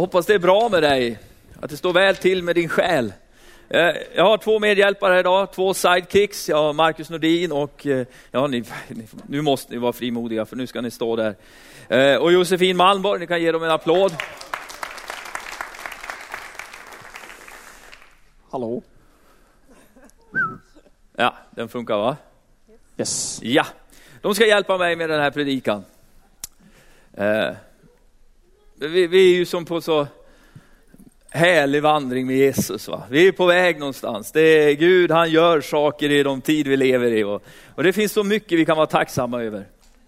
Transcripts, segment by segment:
hoppas det är bra med dig, att det står väl till med din själ. Eh, jag har två medhjälpare idag, två sidekicks. Jag har Marcus Nordin och, eh, ja, ni, nu måste ni vara frimodiga för nu ska ni stå där. Eh, och Josefin Malmborg, ni kan ge dem en applåd. Hallå? Ja, den funkar va? Yes. Ja, de ska hjälpa mig med den här predikan. Vi, vi är ju som på så härlig vandring med Jesus. Va? Vi är på väg någonstans. Det är Gud, han gör saker i de tid vi lever i. Och, och det finns så mycket vi kan vara tacksamma över.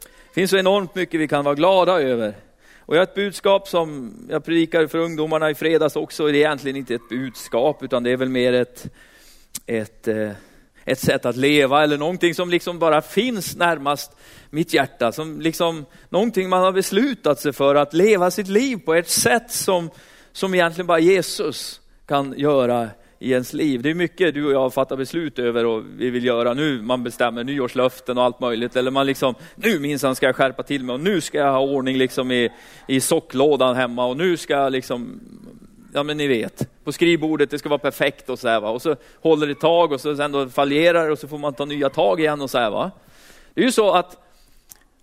Det finns så enormt mycket vi kan vara glada över. Och jag har ett budskap som jag predikade för ungdomarna i fredags också. Det är egentligen inte ett budskap utan det är väl mer ett, ett, eh, ett sätt att leva eller någonting som liksom bara finns närmast mitt hjärta. Som liksom, någonting man har beslutat sig för att leva sitt liv på ett sätt som, som egentligen bara Jesus kan göra i ens liv. Det är mycket du och jag fattar beslut över och vi vill göra nu. Man bestämmer nyårslöften och allt möjligt. Eller man liksom, nu minsann ska jag skärpa till mig och nu ska jag ha ordning liksom i, i socklådan hemma och nu ska jag liksom, ja men ni vet, på skrivbordet, det ska vara perfekt och så här va. Och så håller det tag och så sen då fallerar och så får man ta nya tag igen och så här va. Det är ju så att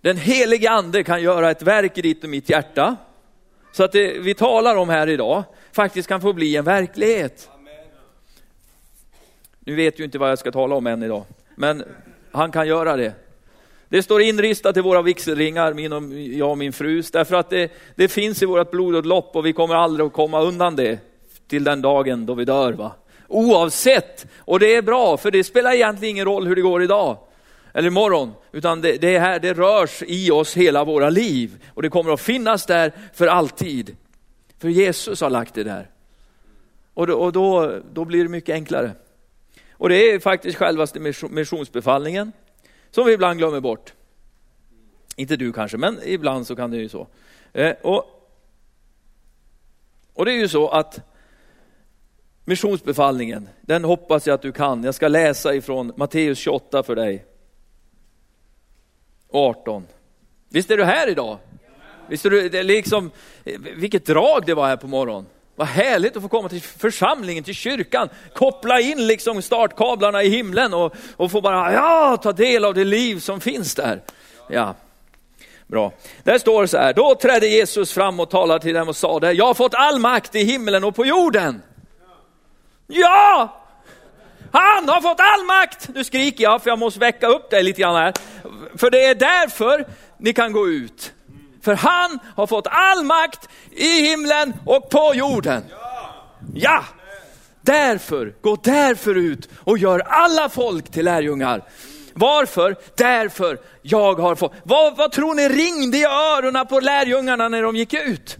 den helige ande kan göra ett verk i ditt och mitt hjärta så att det vi talar om här idag faktiskt kan få bli en verklighet. Nu vet ju inte vad jag ska tala om än idag, men han kan göra det. Det står inristat i våra vigselringar, min och, jag och min frus, därför att det, det finns i vårt blod och lopp och vi kommer aldrig att komma undan det till den dagen då vi dör. Va? Oavsett, och det är bra, för det spelar egentligen ingen roll hur det går idag eller imorgon, utan det, det, här, det rörs i oss hela våra liv och det kommer att finnas där för alltid. För Jesus har lagt det där. Och då, och då, då blir det mycket enklare. Och det är faktiskt självaste missionsbefallningen som vi ibland glömmer bort. Inte du kanske, men ibland så kan det ju så. Eh, och, och det är ju så att missionsbefallningen, den hoppas jag att du kan. Jag ska läsa ifrån Matteus 28 för dig. 18. Visst är du här idag? Visst är du, det är liksom, vilket drag det var här på morgonen. Vad härligt att få komma till församlingen, till kyrkan, koppla in liksom startkablarna i himlen och, och få bara ja, ta del av det liv som finns där. Ja, Bra. Där står det så här, då trädde Jesus fram och talade till dem och sade, jag har fått all makt i himlen och på jorden. Ja! Han har fått all makt! Nu skriker jag för jag måste väcka upp dig lite grann här. För det är därför ni kan gå ut. För han har fått all makt i himlen och på jorden. Ja! Därför, gå därför ut och gör alla folk till lärjungar. Varför? Därför jag har fått. Vad, vad tror ni ringde i öronen på lärjungarna när de gick ut?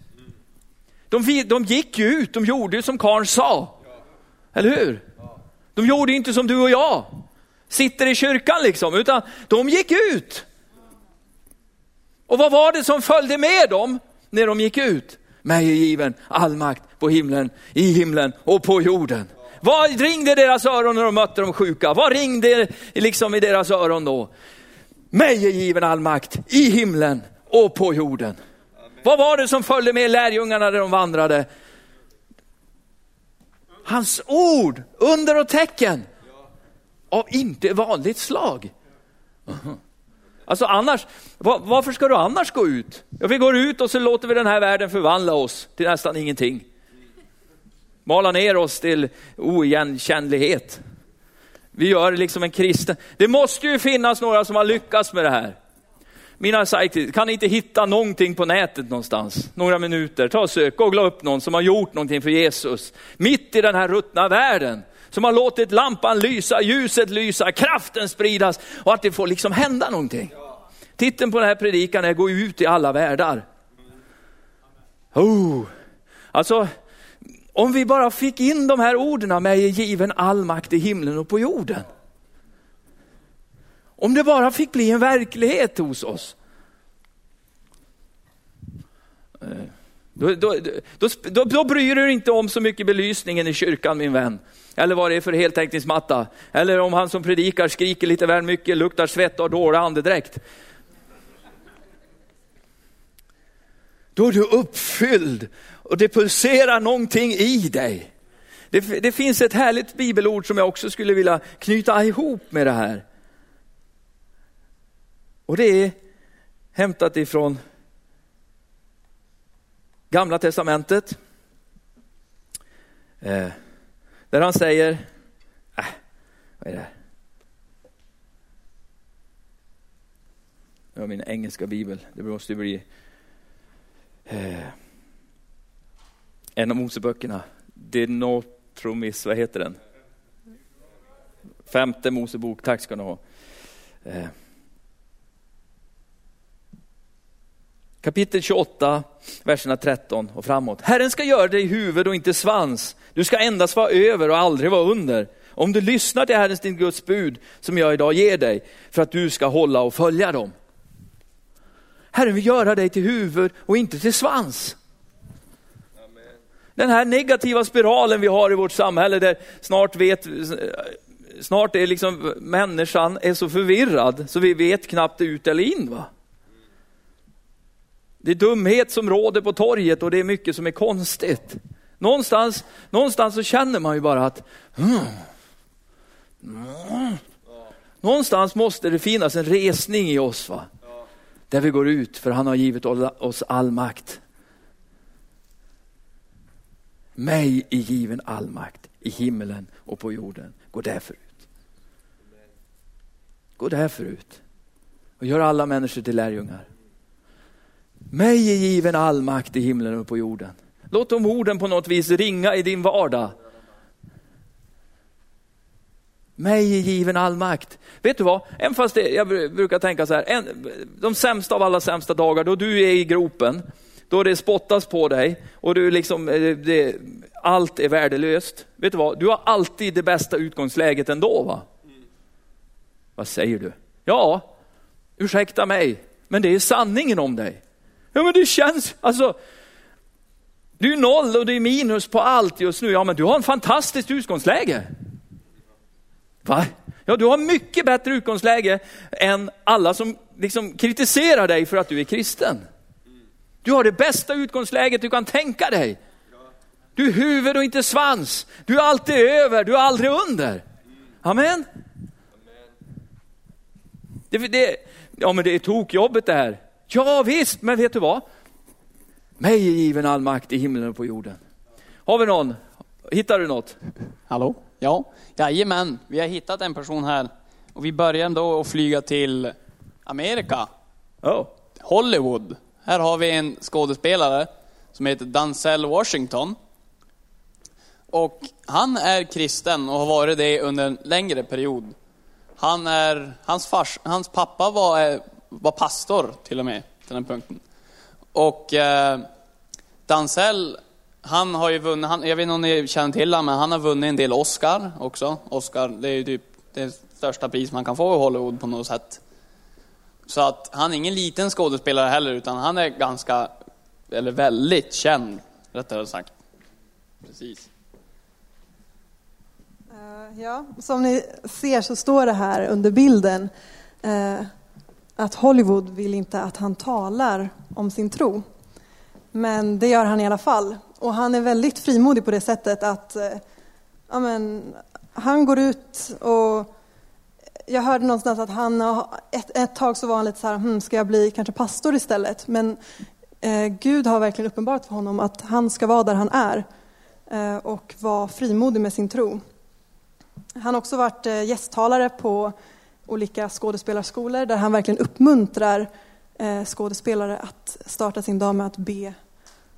De, de gick ju ut, de gjorde som karln sa. Eller hur? De gjorde inte som du och jag sitter i kyrkan liksom, utan de gick ut. Och vad var det som följde med dem när de gick ut? Mig är given all makt på himlen, i himlen och på jorden. Vad ringde deras öron när de mötte de sjuka? Vad ringde liksom i deras öron då? Mig är given all makt i himlen och på jorden. Amen. Vad var det som följde med lärjungarna när de vandrade? Hans ord, under och tecken av inte vanligt slag. Alltså annars, var, varför ska du annars gå ut? Ja, vi går ut och så låter vi den här världen förvandla oss till nästan ingenting. Mala ner oss till oigenkännlighet. Vi gör liksom en kristen. Det måste ju finnas några som har lyckats med det här. Mina sajter, kan ni inte hitta någonting på nätet någonstans? Några minuter, ta och sök, googla upp någon som har gjort någonting för Jesus. Mitt i den här ruttna världen som har låtit lampan lysa, ljuset lysa, kraften spridas och att det får liksom hända någonting. Titeln på den här predikan är Gå ut i alla världar. Oh. Alltså, om vi bara fick in de här orden, mig är given all makt i himlen och på jorden. Om det bara fick bli en verklighet hos oss. Då, då, då, då, då, bryr du dig inte om så mycket belysningen i kyrkan min vän. Eller vad det är för heltäckningsmatta. Eller om han som predikar skriker lite väl mycket, luktar svett och har dålig andedräkt. Då är du uppfylld och det pulserar någonting i dig. Det, det finns ett härligt bibelord som jag också skulle vilja knyta ihop med det här. Och det är hämtat ifrån Gamla Testamentet. Eh, där han säger, äh, vad är det? här? Jag har min engelska bibel, det måste bli eh, en av Moseböckerna. Dinotromis, vad heter den? Femte Mosebok, tack ska ni ha. Eh. Kapitel 28, verserna 13 och framåt. Herren ska göra dig huvud och inte svans. Du ska endast vara över och aldrig vara under. Om du lyssnar till Herrens din Guds bud som jag idag ger dig för att du ska hålla och följa dem. Herren vill göra dig till huvud och inte till svans. Den här negativa spiralen vi har i vårt samhälle där snart vet snart är liksom människan är så förvirrad så vi vet knappt ut eller in. Va? Det är dumhet som råder på torget och det är mycket som är konstigt. Någonstans, någonstans så känner man ju bara att mm, mm. Någonstans måste det finnas en resning i oss. Va? Där vi går ut för han har givit oss all makt. Mig är given all makt i himmelen och på jorden. Gå därför ut. Gå därför ut och gör alla människor till lärjungar. Mig är given all makt i himlen och på jorden. Låt de orden på något vis ringa i din vardag. Mig är given all makt. Vet du vad, även fast det, jag brukar tänka så här, en, de sämsta av alla sämsta dagar då du är i gropen, då det spottas på dig och du liksom, eh, det, allt är värdelöst. Vet du vad, du har alltid det bästa utgångsläget ändå va? Vad säger du? Ja, ursäkta mig, men det är sanningen om dig. Ja men det känns, alltså, du är noll och det är minus på allt just nu. Ja men du har en fantastiskt utgångsläge. Va? Ja, du har mycket bättre utgångsläge än alla som liksom kritiserar dig för att du är kristen. Du har det bästa utgångsläget du kan tänka dig. Du är huvud och inte svans. Du är alltid över, du är aldrig under. Amen. Det, det, ja men det är tokjobbet det här. Ja visst, men vet du vad? Mig är given all makt i himlen och på jorden. Har vi någon? Hittar du något? Hallå? Ja, jajamän, vi har hittat en person här. Och vi börjar då att flyga till Amerika. Oh. Hollywood. Här har vi en skådespelare som heter Denzel Washington. Och han är kristen och har varit det under en längre period. Han är, hans, fars, hans pappa var, var pastor till och med, till den punkten. Och eh, Denzel han har ju vunnit, han, jag vet inte om ni känner till honom, men han har vunnit en del Oscar också. Oscar, det är ju typ det största pris man kan få i Hollywood på något sätt. Så att han är ingen liten skådespelare heller, utan han är ganska, eller väldigt känd, rättare sagt. Precis. Eh, ja, som ni ser så står det här under bilden eh, att Hollywood vill inte att han talar om sin tro. Men det gör han i alla fall. Och han är väldigt frimodig på det sättet att eh, ja, men, han går ut och jag hörde någonstans att han, ett, ett tag så var han lite så här, hm, ska jag bli kanske pastor istället? Men eh, Gud har verkligen uppenbarat för honom att han ska vara där han är eh, och vara frimodig med sin tro. Han har också varit eh, gästtalare på olika skådespelarskolor där han verkligen uppmuntrar eh, skådespelare att starta sin dag med att be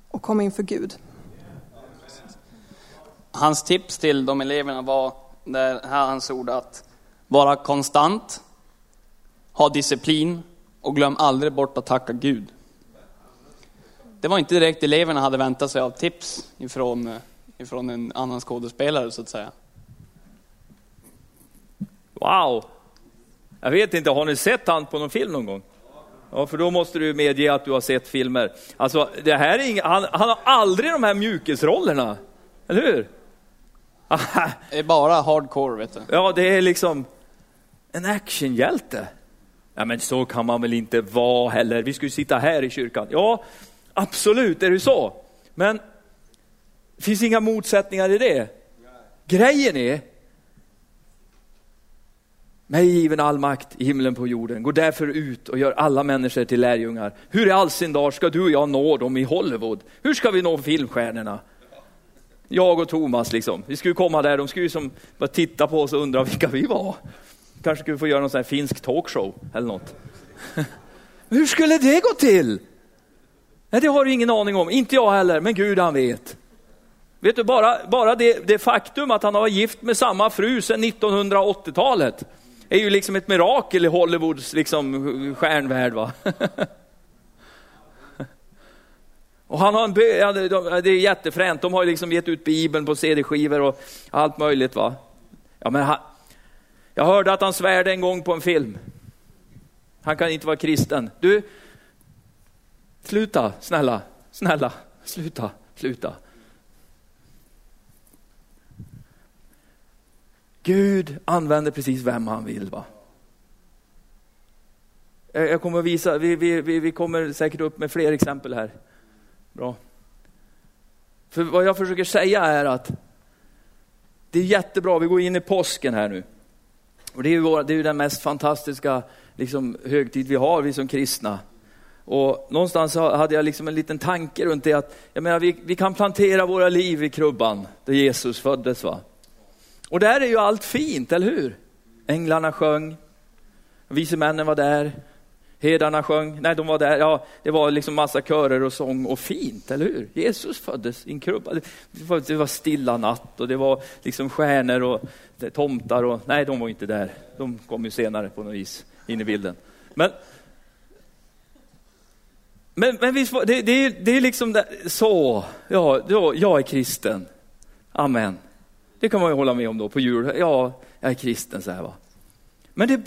och komma inför Gud. Hans tips till de eleverna var, där här hans ord, att vara konstant, ha disciplin och glöm aldrig bort att tacka Gud. Det var inte direkt eleverna hade väntat sig av tips ifrån, eh, ifrån en annan skådespelare så att säga. Wow! Jag vet inte, har ni sett han på någon film någon gång? Ja, för då måste du medge att du har sett filmer. Alltså, det här är inga, han, han har aldrig de här mjukisrollerna, eller hur? det är bara hardcore, vet du. Ja, det är liksom en actionhjälte. Ja, men så kan man väl inte vara heller. Vi skulle sitta här i kyrkan. Ja, absolut är det så. Men Det finns inga motsättningar i det. Grejen är, mig given all makt i himlen på jorden. Gå därför ut och gör alla människor till lärjungar. Hur i all sin dag ska du och jag nå dem i Hollywood? Hur ska vi nå filmstjärnorna? Jag och Thomas liksom. Vi skulle komma där, de skulle ju som bara titta på oss och undra vilka vi var. Kanske skulle vi få göra någon sån här finsk talkshow eller något. Hur skulle det gå till? Nej, det har du ingen aning om, inte jag heller, men Gud han vet. Vet du, bara, bara det, det faktum att han har varit gift med samma fru sedan 1980-talet är ju liksom ett mirakel i Hollywoods liksom, stjärnvärld. Va? Och han har en ja, det är jättefränt, de har ju liksom gett ut Bibeln på CD-skivor och allt möjligt. va. Ja, men han, jag hörde att han svärde en gång på en film. Han kan inte vara kristen. Du, sluta, snälla, snälla, sluta, sluta. Gud använder precis vem han vill. va. Jag kommer att visa, vi, vi, vi, vi kommer säkert upp med fler exempel här. Bra. För vad jag försöker säga är att det är jättebra, vi går in i påsken här nu. Och det är ju, vår, det är ju den mest fantastiska liksom, högtid vi har, vi som kristna. Och någonstans hade jag liksom en liten tanke runt det att jag menar, vi, vi kan plantera våra liv i krubban där Jesus föddes. Va? Och där är ju allt fint, eller hur? Änglarna sjöng, vise männen var där, herdarna sjöng, nej de var där, ja det var liksom massa körer och sång och fint, eller hur? Jesus föddes i en krubba. Det var, stilla natt och det var liksom stjärnor och tomtar och nej de var inte där. De kom ju senare på något vis in i bilden. Men men, men visst, det, det, det är liksom det, så, ja, ja, jag är kristen. Amen. Det kan man ju hålla med om då på jul. Ja, jag är kristen så här va. Men det,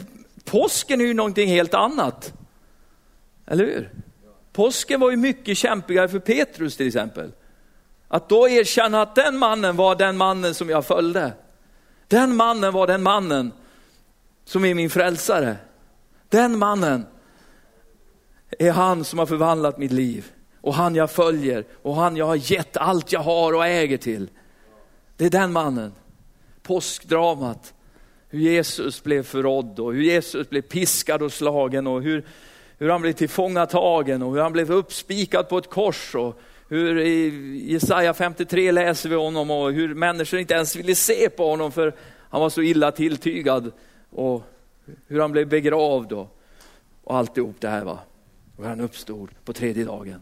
påsken är ju någonting helt annat. Eller hur? Påsken var ju mycket kämpigare för Petrus till exempel. Att då erkänna att den mannen var den mannen som jag följde. Den mannen var den mannen som är min frälsare. Den mannen är han som har förvandlat mitt liv och han jag följer och han jag har gett allt jag har och äger till. Det är den mannen. Påskdramat. Hur Jesus blev förrådd och hur Jesus blev piskad och slagen och hur, hur han blev tillfångatagen och hur han blev uppspikad på ett kors. Och hur i Jesaja 53 läser vi honom och hur människor inte ens ville se på honom för han var så illa tilltygad. Och hur han blev begravd och, och alltihop det här. Va? Och hur han uppstod på tredje dagen.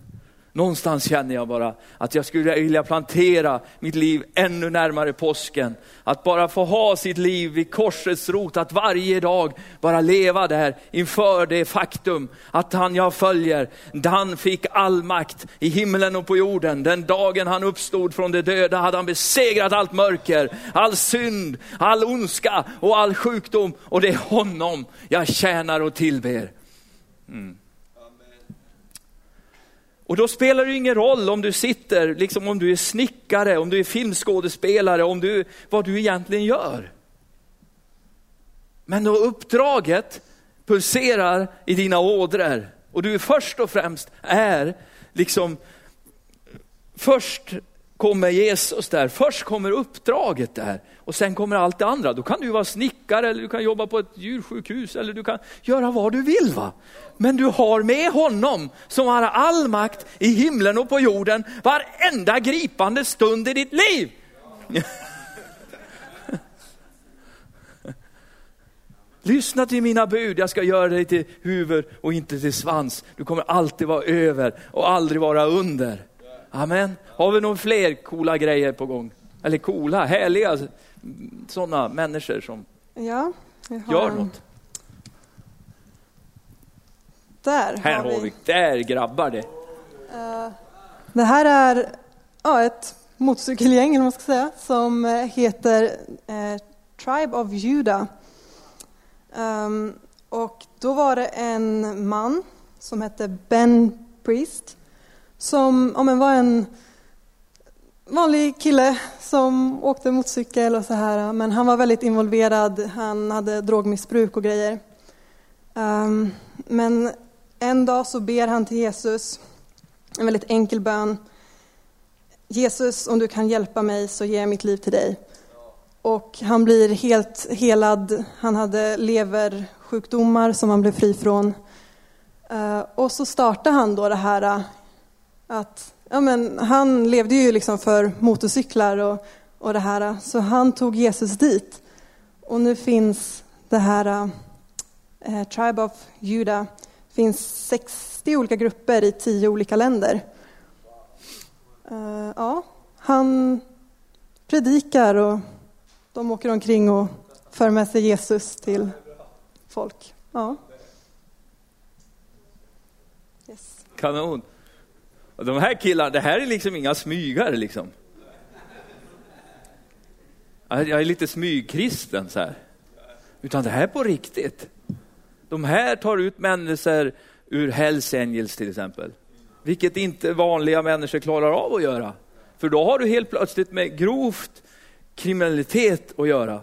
Någonstans känner jag bara att jag skulle vilja plantera mitt liv ännu närmare påsken. Att bara få ha sitt liv vid korsets rot, att varje dag bara leva där inför det faktum att han jag följer, han fick all makt i himlen och på jorden. Den dagen han uppstod från de döda hade han besegrat allt mörker, all synd, all ondska och all sjukdom. Och det är honom jag tjänar och tillber. Mm. Och då spelar det ingen roll om du sitter, liksom om du är snickare, om du är filmskådespelare, om du, vad du egentligen gör. Men då uppdraget pulserar i dina ådror och du först och främst är liksom, först kommer Jesus där, först kommer uppdraget där och sen kommer allt det andra. Då kan du vara snickare eller du kan jobba på ett djursjukhus eller du kan göra vad du vill. va. Men du har med honom som har all makt i himlen och på jorden varenda gripande stund i ditt liv. Lyssna till mina bud, jag ska göra dig till huvud och inte till svans. Du kommer alltid vara över och aldrig vara under. Amen. Har vi några fler coola grejer på gång? Eller coola, härliga sådana människor som ja, gör något? Där här har vi, där grabbar det. Uh, det här är ja, ett motorcykelgäng, eller man ska säga, som eh, heter uh, Tribe of Judah. Um, och då var det en man som hette Ben Priest som ja, men var en vanlig kille som åkte motorcykel och så här, men han var väldigt involverad. Han hade drogmissbruk och grejer. Um, men en dag så ber han till Jesus, en väldigt enkel bön. Jesus, om du kan hjälpa mig så ger jag mitt liv till dig. Och han blir helt helad. Han hade leversjukdomar som han blev fri från. Ehm, och så startar han då det här att, ja men han levde ju liksom för motorcyklar och, och det här, så han tog Jesus dit. Och nu finns det här eh, eh Tribe of Judah, finns 60 olika grupper i 10 olika länder. Uh, ja, han predikar och de åker omkring och för med sig Jesus till folk. Ja. Yes. Kanon. Och de här killarna, det här är liksom inga smygare liksom. Jag är lite smygkristen så här. Utan det här är på riktigt. De här tar ut människor ur Hells Angels till exempel. Vilket inte vanliga människor klarar av att göra. För då har du helt plötsligt med grovt kriminalitet att göra.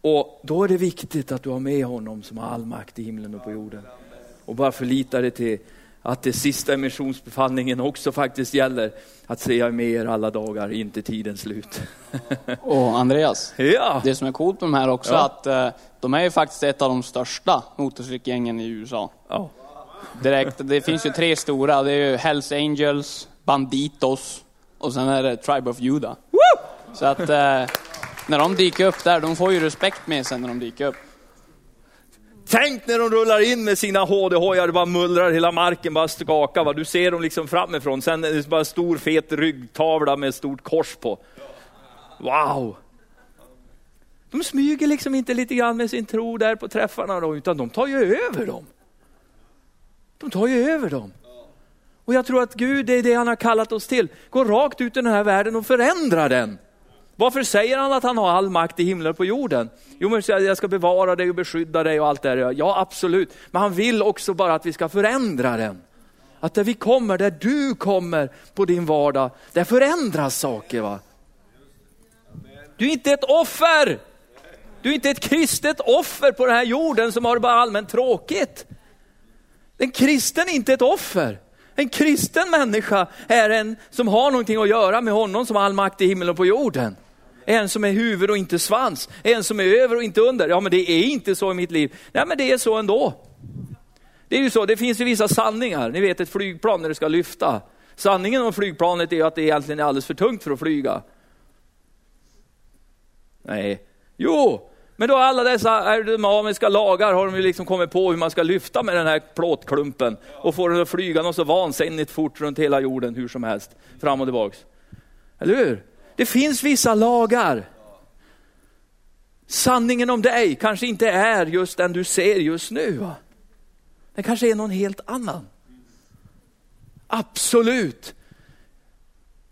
Och då är det viktigt att du har med honom som har all makt i himlen och på jorden. Och bara förlita dig till att det sista missionsbefallningen också faktiskt gäller. Att säga med er alla dagar, inte tidens slut. Och Andreas, ja. det som är coolt med de här också, ja. att uh, de är ju faktiskt ett av de största motorcykelgängen i USA. Ja. Direkt, det finns ju tre stora, det är ju Hells Angels, Banditos och sen är det Tribe of Judah. Woo! Så att uh, när de dyker upp där, de får ju respekt med sig när de dyker upp. Tänk när de rullar in med sina HD-hojar, det bara mullrar hela marken, bara skakar. Va? Du ser dem liksom framifrån, sen är det bara en stor fet ryggtavla med ett stort kors på. Wow! De smyger liksom inte lite grann med sin tro där på träffarna då, utan de tar ju över dem. De tar ju över dem. Och jag tror att Gud, det är det han har kallat oss till. Gå rakt ut i den här världen och förändra den. Varför säger han att han har all makt i himlen och på jorden? Jo, men jag ska bevara dig och beskydda dig och allt det där. Ja, absolut. Men han vill också bara att vi ska förändra den. Att där vi kommer, där du kommer på din vardag, där förändras saker. va? Du är inte ett offer! Du är inte ett kristet offer på den här jorden som har det bara allmänt tråkigt. En kristen är inte ett offer. En kristen människa är en som har någonting att göra med honom som har all makt i himlen och på jorden. En som är huvud och inte svans. En som är över och inte under. Ja men det är inte så i mitt liv. Nej men det är så ändå. Det är ju så, det finns ju vissa sanningar. Ni vet ett flygplan när det ska lyfta. Sanningen om flygplanet är ju att det egentligen är alldeles för tungt för att flyga. Nej, jo, men då alla dessa aerodynamiska lagar har de ju liksom kommit på hur man ska lyfta med den här plåtklumpen och få den att flyga något så vansinnigt fort runt hela jorden hur som helst, fram och tillbaks. Eller hur? Det finns vissa lagar. Sanningen om dig kanske inte är just den du ser just nu. Va? Det kanske är någon helt annan. Absolut.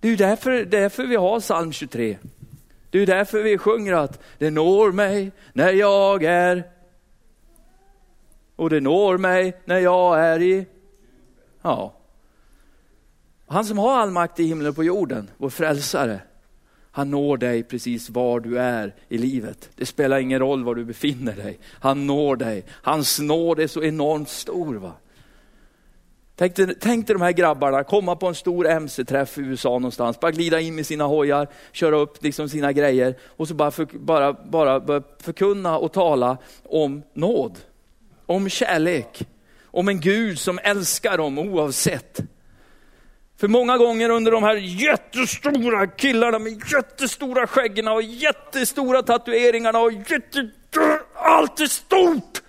Det är ju därför, därför vi har psalm 23. Det är därför vi sjunger att det når mig när jag är och det når mig när jag är i... Ja. Han som har all makt i himlen och på jorden, vår frälsare, han når dig precis var du är i livet. Det spelar ingen roll var du befinner dig. Han når dig. Hans nåd är så enormt stor. Va? Tänk dig, tänk dig de här grabbarna komma på en stor MC-träff i USA någonstans, bara glida in med sina hojar, köra upp liksom sina grejer och så bara, för, bara, bara förkunna och tala om nåd, om kärlek, om en Gud som älskar dem oavsett. För många gånger under de här jättestora killarna med jättestora skäggen och jättestora tatueringarna och jätte, allt är stort.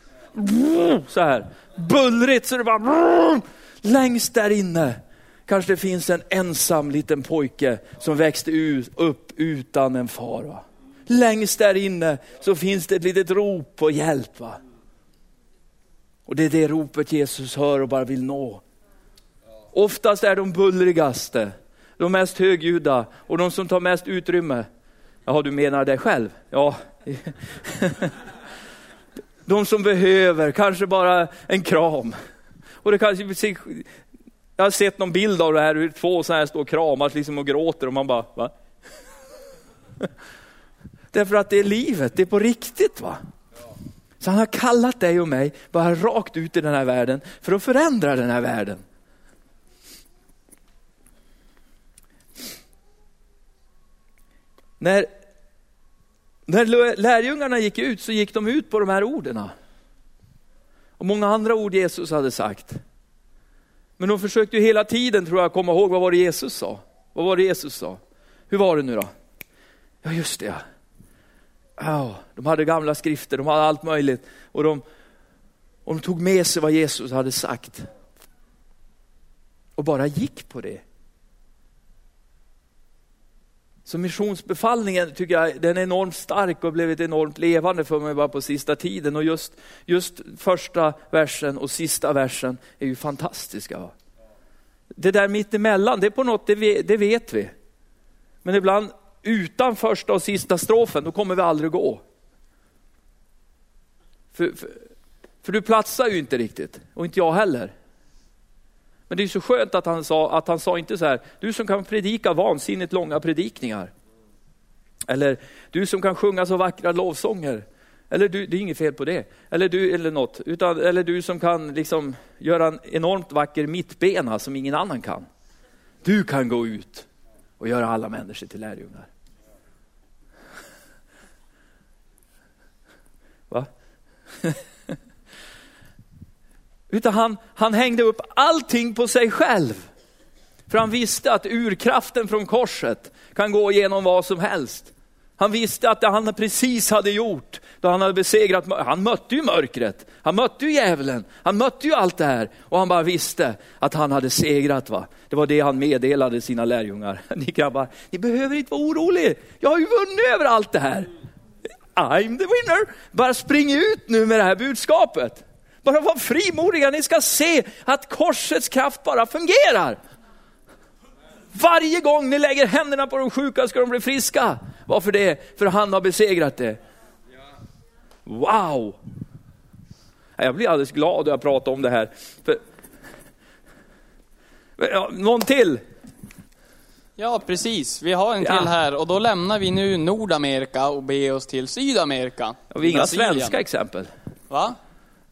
Så här, bullrigt så det bara Längst där inne kanske det finns en ensam liten pojke som växte upp utan en far. Va? Längst där inne så finns det ett litet rop på hjälp. Va? Och det är det ropet Jesus hör och bara vill nå. Oftast är de bullrigaste, de mest högljudda och de som tar mest utrymme. Jaha, du menar dig själv? Ja. De som behöver kanske bara en kram. Och det kanske, jag har sett någon bild av det här, hur två så här står och kramas liksom och gråter och man bara, va? Därför att det är livet, det är på riktigt. va? Så han har kallat dig och mig bara rakt ut i den här världen för att förändra den här världen. När, när lärjungarna gick ut så gick de ut på de här orden. Och många andra ord Jesus hade sagt. Men de försökte ju hela tiden tror jag komma ihåg vad var det Jesus sa. Vad var det Jesus sa? Hur var det nu då? Ja just det ja. Oh, de hade gamla skrifter, de hade allt möjligt. Och de, och de tog med sig vad Jesus hade sagt. Och bara gick på det. Så missionsbefallningen tycker jag den är enormt stark och blivit enormt levande för mig bara på sista tiden. Och just, just första versen och sista versen är ju fantastiska. Det där mittemellan, det är på något, det, det vet vi. Men ibland utan första och sista strofen, då kommer vi aldrig gå. För, för, för du platsar ju inte riktigt, och inte jag heller. Men det är så skönt att han sa, att han sa inte så här, du som kan predika vansinnigt långa predikningar. Eller du som kan sjunga så vackra lovsånger. Eller du, det är inget fel på det. Eller du, eller något. Utan, eller du som kan liksom göra en enormt vacker mittbena som ingen annan kan. Du kan gå ut och göra alla människor till lärjungar. Va? Utan han, han hängde upp allting på sig själv. För han visste att urkraften från korset kan gå igenom vad som helst. Han visste att det han precis hade gjort, då han hade besegrat, han mötte ju mörkret, han mötte ju djävulen, han mötte ju allt det här. Och han bara visste att han hade segrat. Va? Det var det han meddelade sina lärjungar. Ni grabbar, ni behöver inte vara oroliga, jag har ju vunnit över allt det här. I'm the winner. Bara spring ut nu med det här budskapet. Bara var frimodiga, ni ska se att korsets kraft bara fungerar. Varje gång ni lägger händerna på de sjuka ska de bli friska. Varför det? För han har besegrat det. Wow! Jag blir alldeles glad när jag pratar om det här. För... Någon till? Ja, precis. Vi har en till ja. här och då lämnar vi nu Nordamerika och beger oss till Sydamerika. Och vi har inga svenska exempel. Va?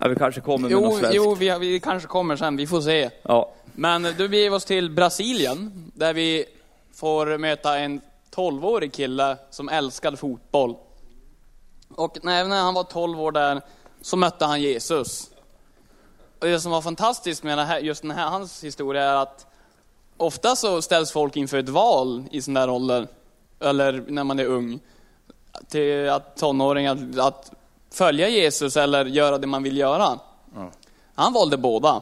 Ja, vi kanske kommer med jo, något svenskt. Jo, vi, vi kanske kommer sen, vi får se. Ja. Men då beger vi oss till Brasilien, där vi får möta en 12-årig kille som älskade fotboll. Och när han var 12 år där så mötte han Jesus. Och det som var fantastiskt med här, just den här, hans historia är att ofta så ställs folk inför ett val i sån där ålder, eller när man är ung, till att tonåringar, att följa Jesus eller göra det man vill göra. Mm. Han valde båda.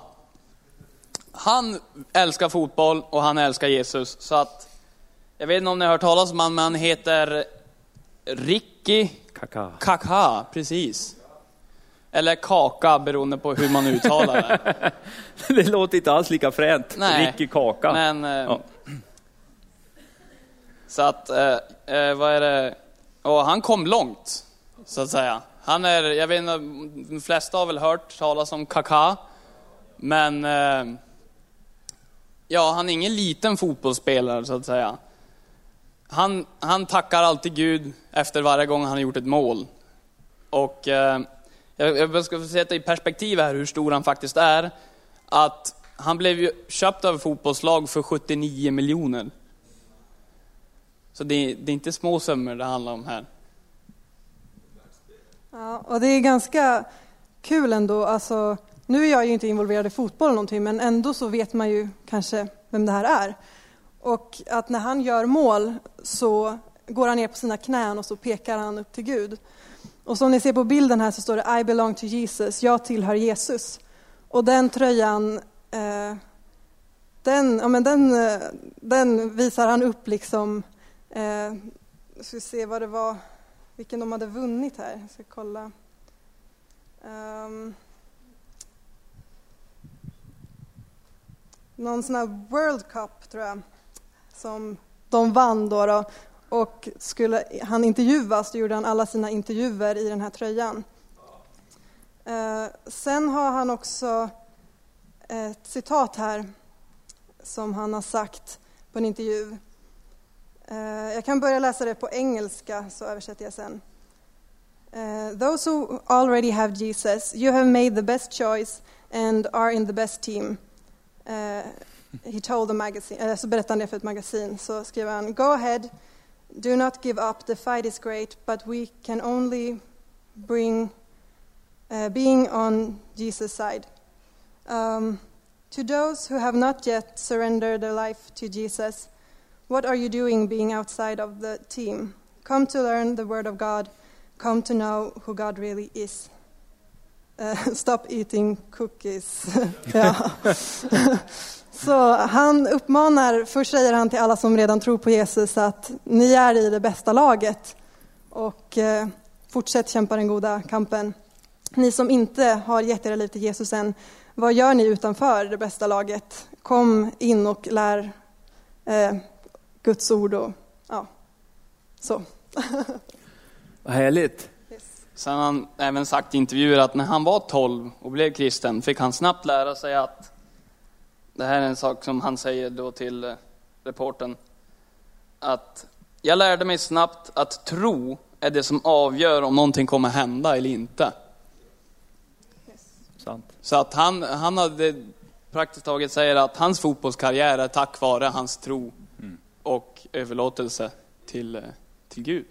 Han älskar fotboll och han älskar Jesus. Så att, jag vet inte om ni har hört talas om honom, men han heter Ricky Kaka. Kaka, precis. Eller Kaka, beroende på hur man uttalar det. det låter inte alls lika fränt. Nej, Ricky Kaka. Men, eh, ja. Så att, eh, eh, vad är det? Och han kom långt, så att säga. Han är, jag vet inte, de flesta har väl hört talas om Kaká. Men, eh, ja, han är ingen liten fotbollsspelare så att säga. Han, han tackar alltid Gud efter varje gång han har gjort ett mål. Och eh, jag ska sätta i perspektiv här hur stor han faktiskt är. Att han blev ju köpt av fotbollslag för 79 miljoner. Så det, det är inte små summor det handlar om här. Ja, och det är ganska kul ändå. Alltså, nu är jag ju inte involverad i fotboll eller någonting, men ändå så vet man ju kanske vem det här är. Och att när han gör mål så går han ner på sina knän och så pekar han upp till Gud. Och som ni ser på bilden här så står det I belong to Jesus, jag tillhör Jesus. Och den tröjan, eh, den, ja, men den, eh, den visar han upp liksom, eh, ska vi se vad det var, vilken de hade vunnit här. Jag ska kolla. Um, någon sån här World Cup, tror jag, som de vann då. då. Och skulle han intervjuas, då gjorde han alla sina intervjuer i den här tröjan. Uh, sen har han också ett citat här som han har sagt på en intervju. Uh, jag kan börja läsa det på engelska, så översätter jag sen. Uh, those who already have Jesus, you have made the best choice and are in the best team. Uh, he told the magazine, uh, så berättade han det för ett magasin. Så skrev han, Go ahead, Do not give up, the fight is great, but we can only bring uh, being on Jesus' side. Um, to those who have not yet surrendered their life to Jesus, what are you doing being outside of the team? Come to learn the Word of God, come to know who God really is. Uh, stop eating cookies. Så han uppmanar, först säger han till alla som redan tror på Jesus att ni är i det bästa laget och eh, fortsätt kämpa den goda kampen. Ni som inte har gett era liv till Jesus än, vad gör ni utanför det bästa laget? Kom in och lär eh, Guds ord och ja, så. Vad härligt. Sen har han även sagt i intervjuer att när han var 12 och blev kristen fick han snabbt lära sig att, det här är en sak som han säger då till eh, reporten att jag lärde mig snabbt att tro är det som avgör om någonting kommer hända eller inte. Sant. Så att han, han hade praktiskt taget säger att hans fotbollskarriär är tack vare hans tro och överlåtelse till, eh, till Gud.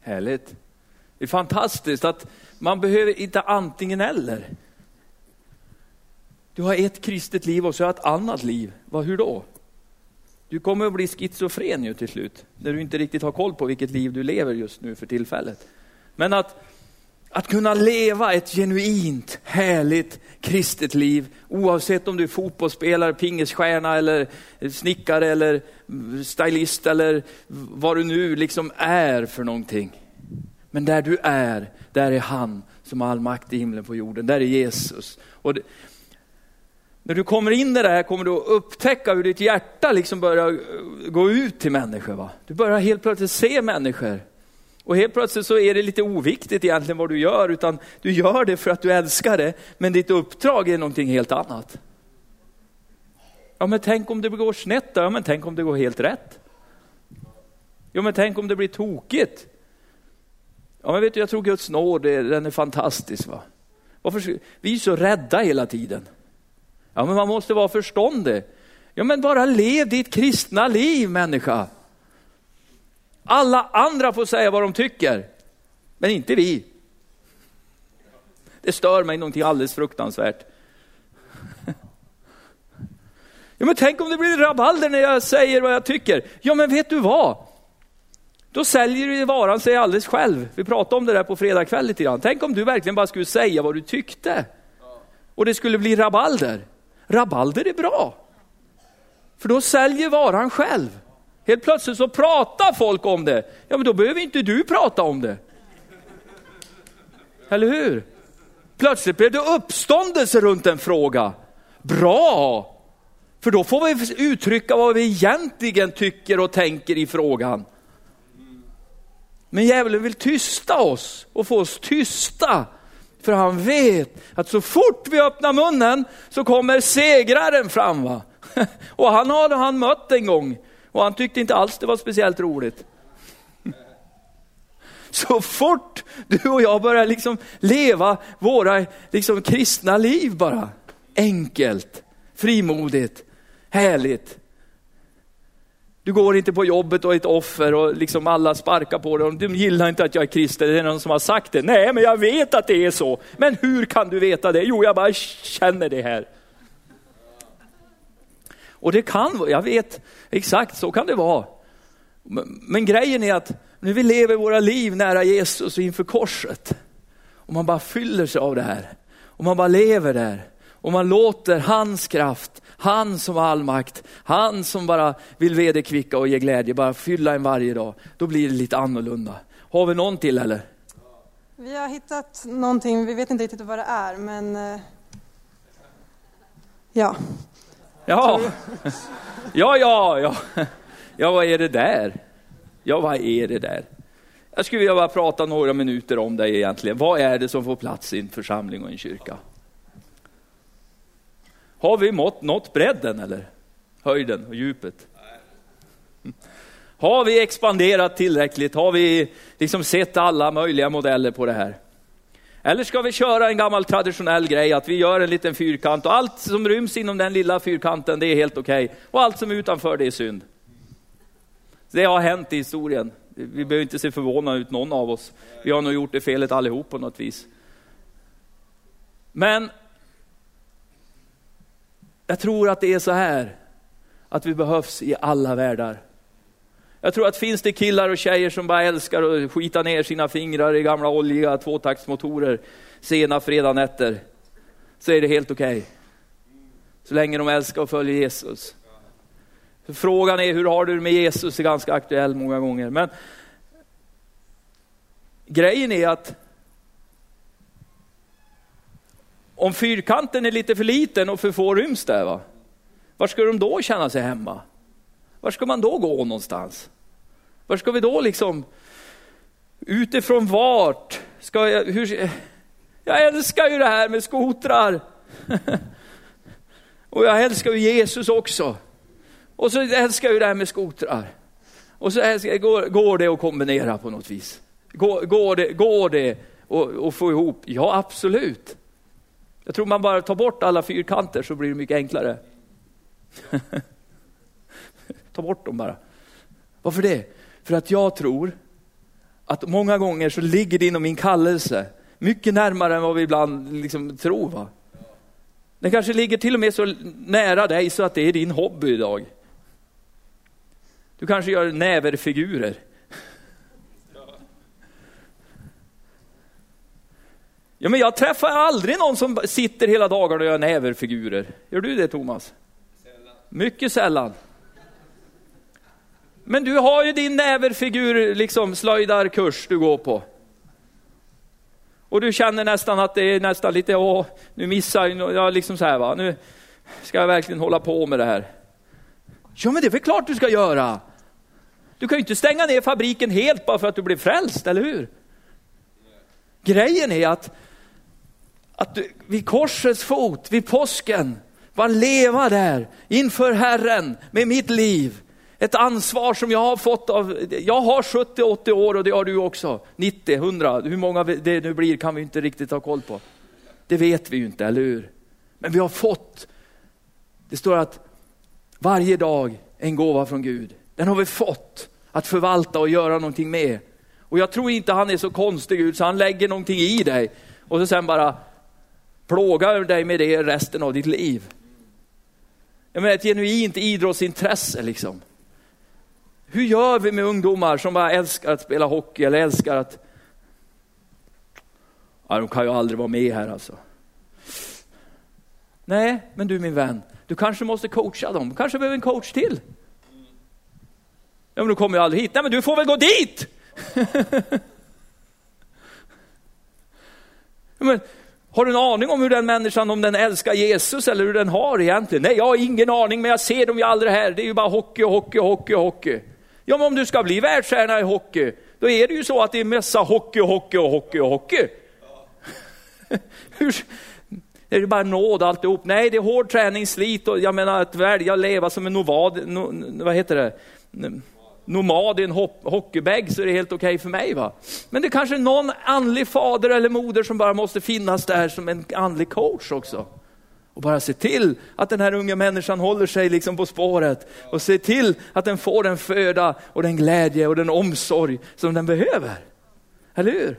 Härligt. Det är fantastiskt att man behöver inte antingen eller. Du har ett kristet liv och så har ett annat liv. Vad, hur då? Du kommer att bli schizofren ju till slut, när du inte riktigt har koll på vilket liv du lever just nu för tillfället. Men att, att kunna leva ett genuint, härligt kristet liv, oavsett om du är fotbollsspelare, pingisstjärna eller snickare eller stylist eller vad du nu liksom är för någonting. Men där du är, där är han som har all makt i himlen på jorden. Där är Jesus. Och det, när du kommer in i det här kommer du att upptäcka hur ditt hjärta liksom börjar gå ut till människor. Va? Du börjar helt plötsligt se människor. Och helt plötsligt så är det lite oviktigt egentligen vad du gör, utan du gör det för att du älskar det, men ditt uppdrag är någonting helt annat. Ja men tänk om det går snett då? Ja men tänk om det går helt rätt? Ja men tänk om det blir tokigt? Ja men vet du, jag tror Guds nåd, den är fantastisk. Va? Varför, vi är så rädda hela tiden. Ja men man måste vara förståndig. Ja men bara lev ditt kristna liv människa. Alla andra får säga vad de tycker, men inte vi. Det stör mig någonting alldeles fruktansvärt. Ja, men tänk om det blir rabalder när jag säger vad jag tycker. Ja, men vet du vad? Då säljer du varan sig alldeles själv. Vi pratade om det där på fredag kväll lite grann. Tänk om du verkligen bara skulle säga vad du tyckte. Och det skulle bli rabalder. Rabalder är bra. För då säljer varan själv. Helt plötsligt så pratar folk om det. Ja, men då behöver inte du prata om det. Eller hur? Plötsligt blev det uppståndelse runt en fråga. Bra! För då får vi uttrycka vad vi egentligen tycker och tänker i frågan. Men djävulen vill tysta oss och få oss tysta. För han vet att så fort vi öppnar munnen så kommer segraren fram. Va? Och han har han mött en gång och han tyckte inte alls det var speciellt roligt. Så fort du och jag börjar liksom leva våra liksom kristna liv bara, enkelt, frimodigt, härligt. Du går inte på jobbet och är ett offer och liksom alla sparkar på dig. De gillar inte att jag är kristen, det är någon som har sagt det. Nej, men jag vet att det är så. Men hur kan du veta det? Jo, jag bara känner det här. Och det kan jag vet exakt så kan det vara. Men, men grejen är att när vi lever våra liv nära Jesus och inför korset, och man bara fyller sig av det här, och man bara lever där, och man låter hans kraft, han som har all makt, han som bara vill vederkvicka och ge glädje, bara fylla en varje dag, då blir det lite annorlunda. Har vi någon till eller? Vi har hittat någonting, vi vet inte riktigt vad det är, men eh, ja. Ja, ja, ja, ja. Ja, vad är det där? Ja, vad är det där? Jag skulle vilja bara prata några minuter om det egentligen. Vad är det som får plats i en församling och en kyrka? Har vi mått, nått bredden eller? Höjden och djupet? Har vi expanderat tillräckligt? Har vi liksom sett alla möjliga modeller på det här? Eller ska vi köra en gammal traditionell grej, att vi gör en liten fyrkant och allt som ryms inom den lilla fyrkanten, det är helt okej. Okay. Och allt som är utanför, det är synd. Det har hänt i historien. Vi behöver inte se förvånade ut någon av oss. Vi har nog gjort det felet allihop på något vis. Men jag tror att det är så här, att vi behövs i alla världar. Jag tror att finns det killar och tjejer som bara älskar att skita ner sina fingrar i gamla oljiga tvåtaktsmotorer sena fredagnätter, så är det helt okej. Okay. Så länge de älskar och följer Jesus. Frågan är hur har du det med Jesus är ganska aktuell många gånger. Men grejen är att om fyrkanten är lite för liten och för få ryms där, va? var ska de då känna sig hemma? Var ska man då gå någonstans? Var ska vi då liksom, utifrån vart? Ska jag, hur, jag älskar ju det här med skotrar. och jag älskar ju Jesus också. Och så älskar jag ju det här med skotrar. Och så älskar, går, går det att kombinera på något vis? Går, går det, går det att få ihop? Ja, absolut. Jag tror man bara tar bort alla fyrkanter så blir det mycket enklare. Ta bort dem bara. Varför det? För att jag tror att många gånger så ligger det inom min kallelse mycket närmare än vad vi ibland liksom tror. Va? Den kanske ligger till och med så nära dig så att det är din hobby idag. Du kanske gör näverfigurer. Ja, men jag träffar aldrig någon som sitter hela dagarna och gör näverfigurer. Gör du det Thomas? Sällan. Mycket sällan. Men du har ju din näverfigur, liksom slöjdarkurs du går på. Och du känner nästan att det är nästan lite, åh, nu missar jag, liksom så här va, nu ska jag verkligen hålla på med det här. Ja men det är väl klart du ska göra. Du kan ju inte stänga ner fabriken helt bara för att du blev frälst, eller hur? Grejen är att, att du, vid korsets fot, vid påsken, var leva där inför Herren med mitt liv ett ansvar som jag har fått av, jag har 70-80 år och det har du också, 90, 100, hur många det nu blir kan vi inte riktigt ha koll på. Det vet vi ju inte, eller hur? Men vi har fått, det står att varje dag en gåva från Gud. Den har vi fått att förvalta och göra någonting med. Och jag tror inte han är så konstig Gud så han lägger någonting i dig och så sen bara plågar dig med det resten av ditt liv. Jag menar ett genuint idrottsintresse liksom. Hur gör vi med ungdomar som bara älskar att spela hockey eller älskar att... Ja, de kan ju aldrig vara med här alltså. Nej, men du min vän, du kanske måste coacha dem. Du kanske behöver en coach till. Ja, men du kommer ju aldrig hit. Nej, men du får väl gå dit! men, har du en aning om hur den människan, om den älskar Jesus eller hur den har egentligen? Nej, jag har ingen aning, men jag ser dem ju aldrig här. Det är ju bara hockey, hockey, hockey, hockey. Ja, men om du ska bli världsstjärna i hockey, då är det ju så att det är massa hockey, hockey och hockey och hockey. Hur, är det bara nåd alltihop? Nej, det är hård träning, slit och jag menar att välja leva som en novad, no, vad heter det? nomad i en hockeybag så är det helt okej okay för mig. va. Men det är kanske någon andlig fader eller moder som bara måste finnas där som en andlig coach också och bara se till att den här unga människan håller sig liksom på spåret och se till att den får den föda och den glädje och den omsorg som den behöver. Eller hur?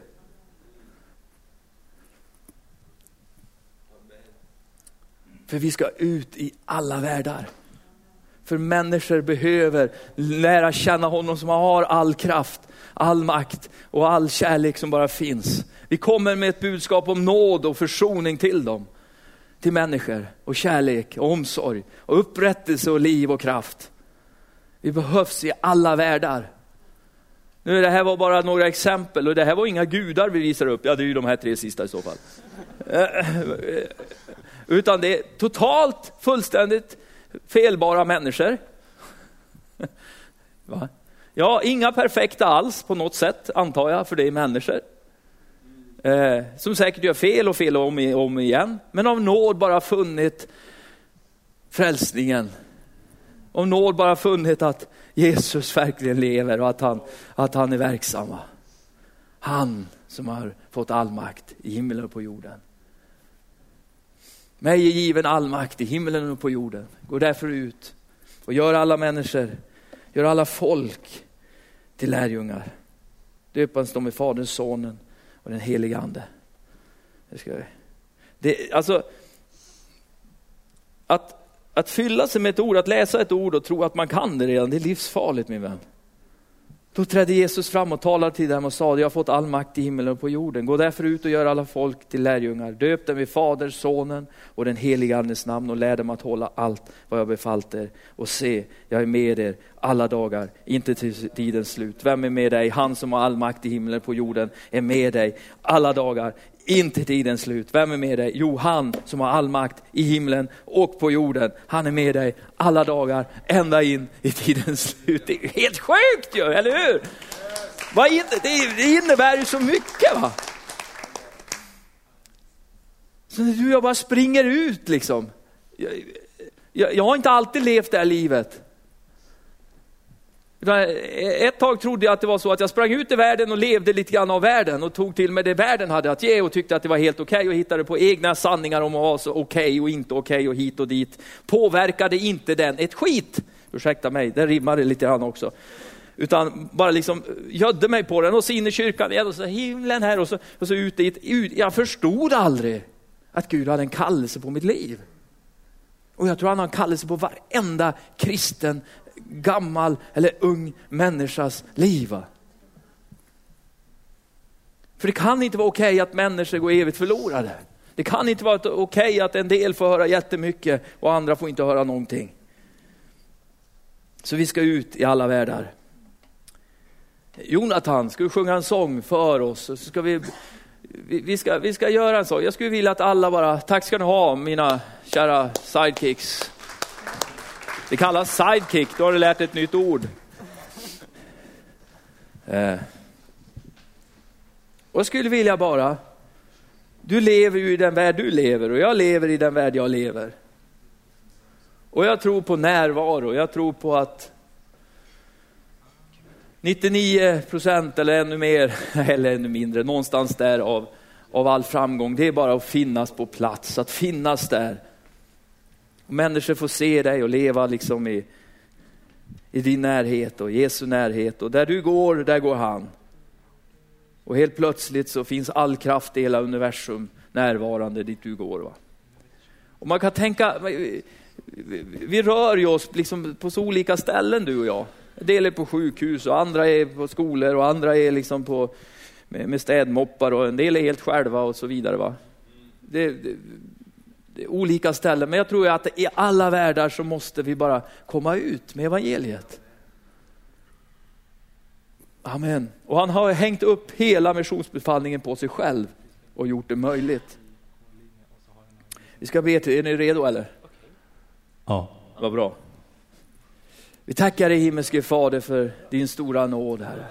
För vi ska ut i alla världar. För människor behöver lära känna honom som har all kraft, all makt och all kärlek som bara finns. Vi kommer med ett budskap om nåd och försoning till dem till människor och kärlek och omsorg och upprättelse och liv och kraft. Vi behövs i alla världar. Nu, det här var bara några exempel och det här var inga gudar vi visar upp. Ja, det är ju de här tre sista i så fall. Eh, eh, utan det är totalt, fullständigt felbara människor. Va? Ja, inga perfekta alls på något sätt antar jag, för det är människor eh, som säkert gör fel och fel om, om igen, men av nåd bara funnit frälsningen. Av nåd bara funnit att Jesus verkligen lever och att han, att han är verksam. Han som har fått all makt i himlen och på jorden. Mig är given all makt i himlen och på jorden. Gå därför ut och gör alla människor, gör alla folk till lärjungar. Döpas de i Faderns, Sonen och den helige Ande. Det ska vi. Det, alltså, att, att fylla sig med ett ord, att läsa ett ord och tro att man kan det redan, det är livsfarligt min vän. Då trädde Jesus fram och talade till dem och sa, jag har fått all makt i himmelen och på jorden. Gå därför ut och gör alla folk till lärjungar. Döp dem i Fader, Sonen och den helige Andes namn och lär dem att hålla allt vad jag befallt er. Och se, jag är med er alla dagar, inte till tidens slut. Vem är med dig? Han som har all makt i himlen och på jorden är med dig alla dagar, inte tidens slut. Vem är med dig? Jo, han som har all makt i himlen och på jorden. Han är med dig alla dagar, ända in i tidens slut. Det är helt sjukt ju, eller hur? Det innebär ju så mycket. va? Så du och jag bara springer ut liksom. Jag, jag, jag har inte alltid levt det här livet. Eh, ett tag trodde jag att det var så att jag sprang ut i världen och levde lite grann av världen och tog till mig det världen hade att ge och tyckte att det var helt okej okay och hittade på egna sanningar om vad var så okej okay och inte okej okay och hit och dit. Påverkade inte den ett skit. Ursäkta mig, det rimmade lite grann också. Utan bara liksom gödde mig på den och så in i kyrkan igen och så himlen här och så, och så ut dit. Jag förstod aldrig att Gud hade en kallelse på mitt liv. Och jag tror han har en kallelse på varenda kristen gammal eller ung människas liv. För det kan inte vara okej okay att människor går evigt förlorade. Det kan inte vara okej okay att en del får höra jättemycket och andra får inte höra någonting. Så vi ska ut i alla världar. Jonathan, ska du sjunga en sång för oss? Så ska vi, vi, ska, vi ska göra en sång. Jag skulle vilja att alla bara, tack ska ni ha mina kära sidekicks. Det kallas sidekick, då har du lärt ett nytt ord. Eh. Och jag skulle vilja bara, du lever ju i den värld du lever och jag lever i den värld jag lever. Och jag tror på närvaro, jag tror på att 99 procent eller ännu mer, eller ännu mindre, någonstans där av, av all framgång, det är bara att finnas på plats, att finnas där Människor får se dig och leva liksom i, i din närhet och Jesu närhet. Och där du går, där går han. Och helt plötsligt så finns all kraft i hela universum närvarande dit du går. Va? Och man kan tänka, vi rör ju oss liksom på så olika ställen du och jag. En del är på sjukhus och andra är på skolor och andra är liksom på, med, med städmoppar och en del är helt själva och så vidare. Va? Det, det, olika ställen, men jag tror att i alla världar så måste vi bara komma ut med evangeliet. Amen. Och han har hängt upp hela missionsbefallningen på sig själv och gjort det möjligt. Vi ska be till, är ni redo eller? Ja. Vad bra. Vi tackar dig himmelske Fader för din stora nåd Herre.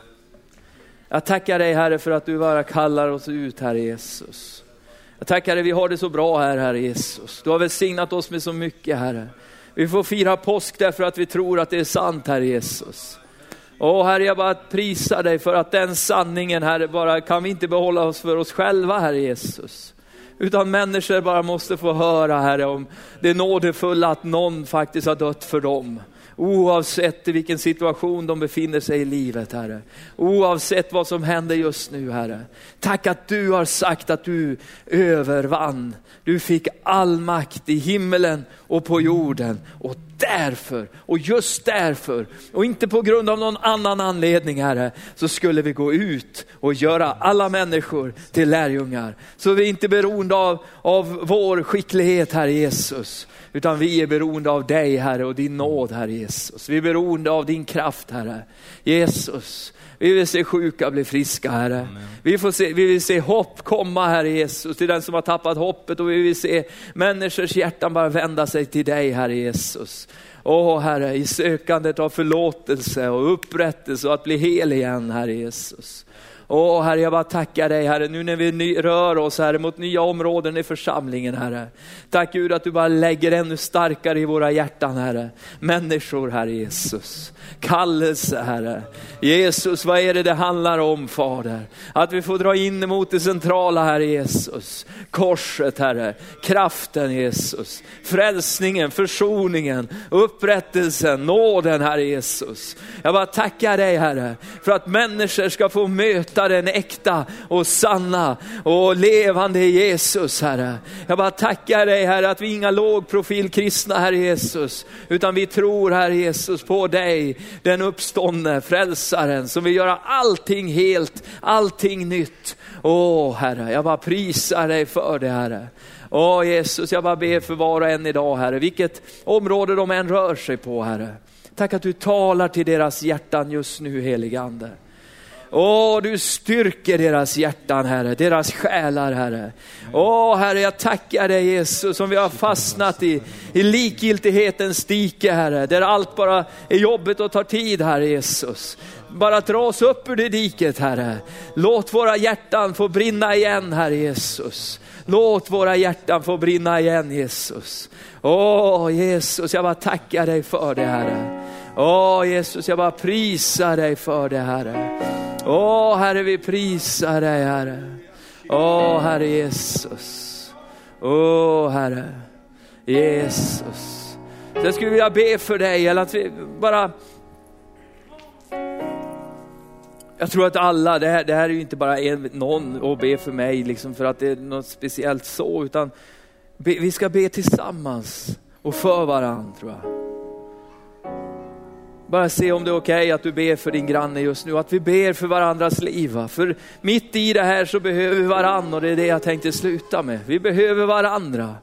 Jag tackar dig Herre för att du bara kallar oss ut Herre Jesus. Jag tackar dig, vi har det så bra här, Herre Jesus. Du har välsignat oss med så mycket, Herre. Vi får fira påsk därför att vi tror att det är sant, Herre Jesus. Åh Herre, jag bara prisar dig för att den sanningen, Herre, bara kan vi inte behålla oss för oss själva, Herre Jesus. Utan människor bara måste få höra, Herre, om det nådefulla att någon faktiskt har dött för dem. Oavsett i vilken situation de befinner sig i livet, Herre. Oavsett vad som händer just nu, Herre. Tack att du har sagt att du övervann. Du fick all makt i himmelen och på jorden. Och därför, och just därför, och inte på grund av någon annan anledning, Herre, så skulle vi gå ut och göra alla människor till lärjungar. Så vi är inte beroende av, av vår skicklighet, Herre Jesus, utan vi är beroende av dig Herre och din nåd Herre Jesus. Vi är beroende av din kraft Herre. Jesus, vi vill se sjuka bli friska Herre. Vi, får se, vi vill se hopp komma Herre Jesus till den som har tappat hoppet och vi vill se människors hjärtan bara vända sig till dig Herre Jesus. Åh Herre, i sökandet av förlåtelse och upprättelse och att bli hel igen Herre Jesus. Åh Herre, jag bara tackar dig Herre, nu när vi rör oss Herre mot nya områden i församlingen Herre. Tack Gud att du bara lägger ännu starkare i våra hjärtan Herre. Människor Herre Jesus. Kallelse Herre. Jesus, vad är det det handlar om Fader? Att vi får dra in mot det centrala Herre Jesus. Korset Herre, kraften Jesus, frälsningen, försoningen, upprättelsen, nåden Herre Jesus. Jag bara tackar dig Herre för att människor ska få möta den äkta och sanna och levande Jesus Herre. Jag bara tackar dig Herre att vi är inga lågprofilkristna Herre Jesus, utan vi tror Herre Jesus på dig, den uppståndne frälsaren som vill göra allting helt, allting nytt. Åh Herre, jag bara prisar dig för det Herre. Åh Jesus, jag bara ber för var och en idag Herre, vilket område de än rör sig på Herre. Tack att du talar till deras hjärtan just nu helige Ande. Åh, du styrker deras hjärtan Herre, deras själar Herre. Åh Herre, jag tackar dig Jesus som vi har fastnat i, i likgiltighetens dike Herre, där allt bara är jobbigt och tar tid Herre Jesus. Bara dra oss upp ur det diket Herre. Låt våra hjärtan få brinna igen Herre Jesus. Låt våra hjärtan få brinna igen Jesus. Åh Jesus, jag bara tackar dig för det Herre. Åh Jesus, jag bara prisar dig för det Herre. Åh Herre, vi prisar dig Herre. Åh Herre Jesus. Åh Herre Jesus. Så jag skulle vilja be för dig, eller att vi bara jag tror att alla, det här, det här är ju inte bara en, någon och be för mig liksom för att det är något speciellt så, utan be, vi ska be tillsammans och för varandra tror jag. Bara se om det är okej okay att du ber för din granne just nu, att vi ber för varandras liv. Va? För mitt i det här så behöver vi varandra och det är det jag tänkte sluta med. Vi behöver varandra.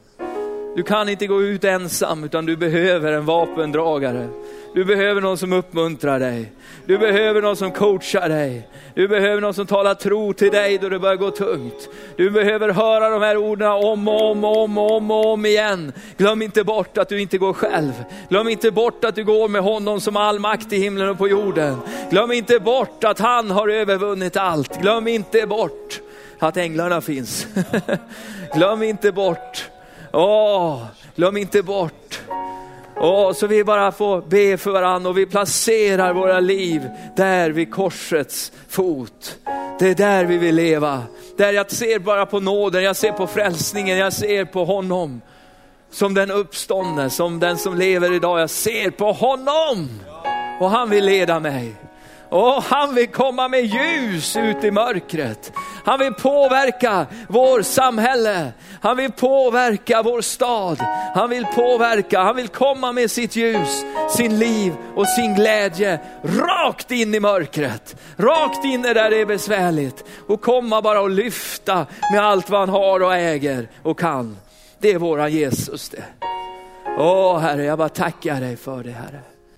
Du kan inte gå ut ensam utan du behöver en vapendragare. Du behöver någon som uppmuntrar dig. Du behöver någon som coachar dig. Du behöver någon som talar tro till dig då det börjar gå tungt. Du behöver höra de här orden om och om och om och om, om igen. Glöm inte bort att du inte går själv. Glöm inte bort att du går med honom som all makt i himlen och på jorden. Glöm inte bort att han har övervunnit allt. Glöm inte bort att änglarna finns. Glöm inte bort. Åh, glöm inte bort Åh, så vi bara får be för varandra och vi placerar våra liv där vid korsets fot. Det är där vi vill leva. Där jag ser bara på nåden, jag ser på frälsningen, jag ser på honom. Som den uppståndne, som den som lever idag. Jag ser på honom och han vill leda mig. Och han vill komma med ljus ut i mörkret. Han vill påverka vår samhälle. Han vill påverka vår stad. Han vill påverka, han vill komma med sitt ljus, sin liv och sin glädje rakt in i mörkret. Rakt in där det är besvärligt och komma bara och lyfta med allt vad han har och äger och kan. Det är våran Jesus det. Åh Herre, jag bara tackar dig för det Herre.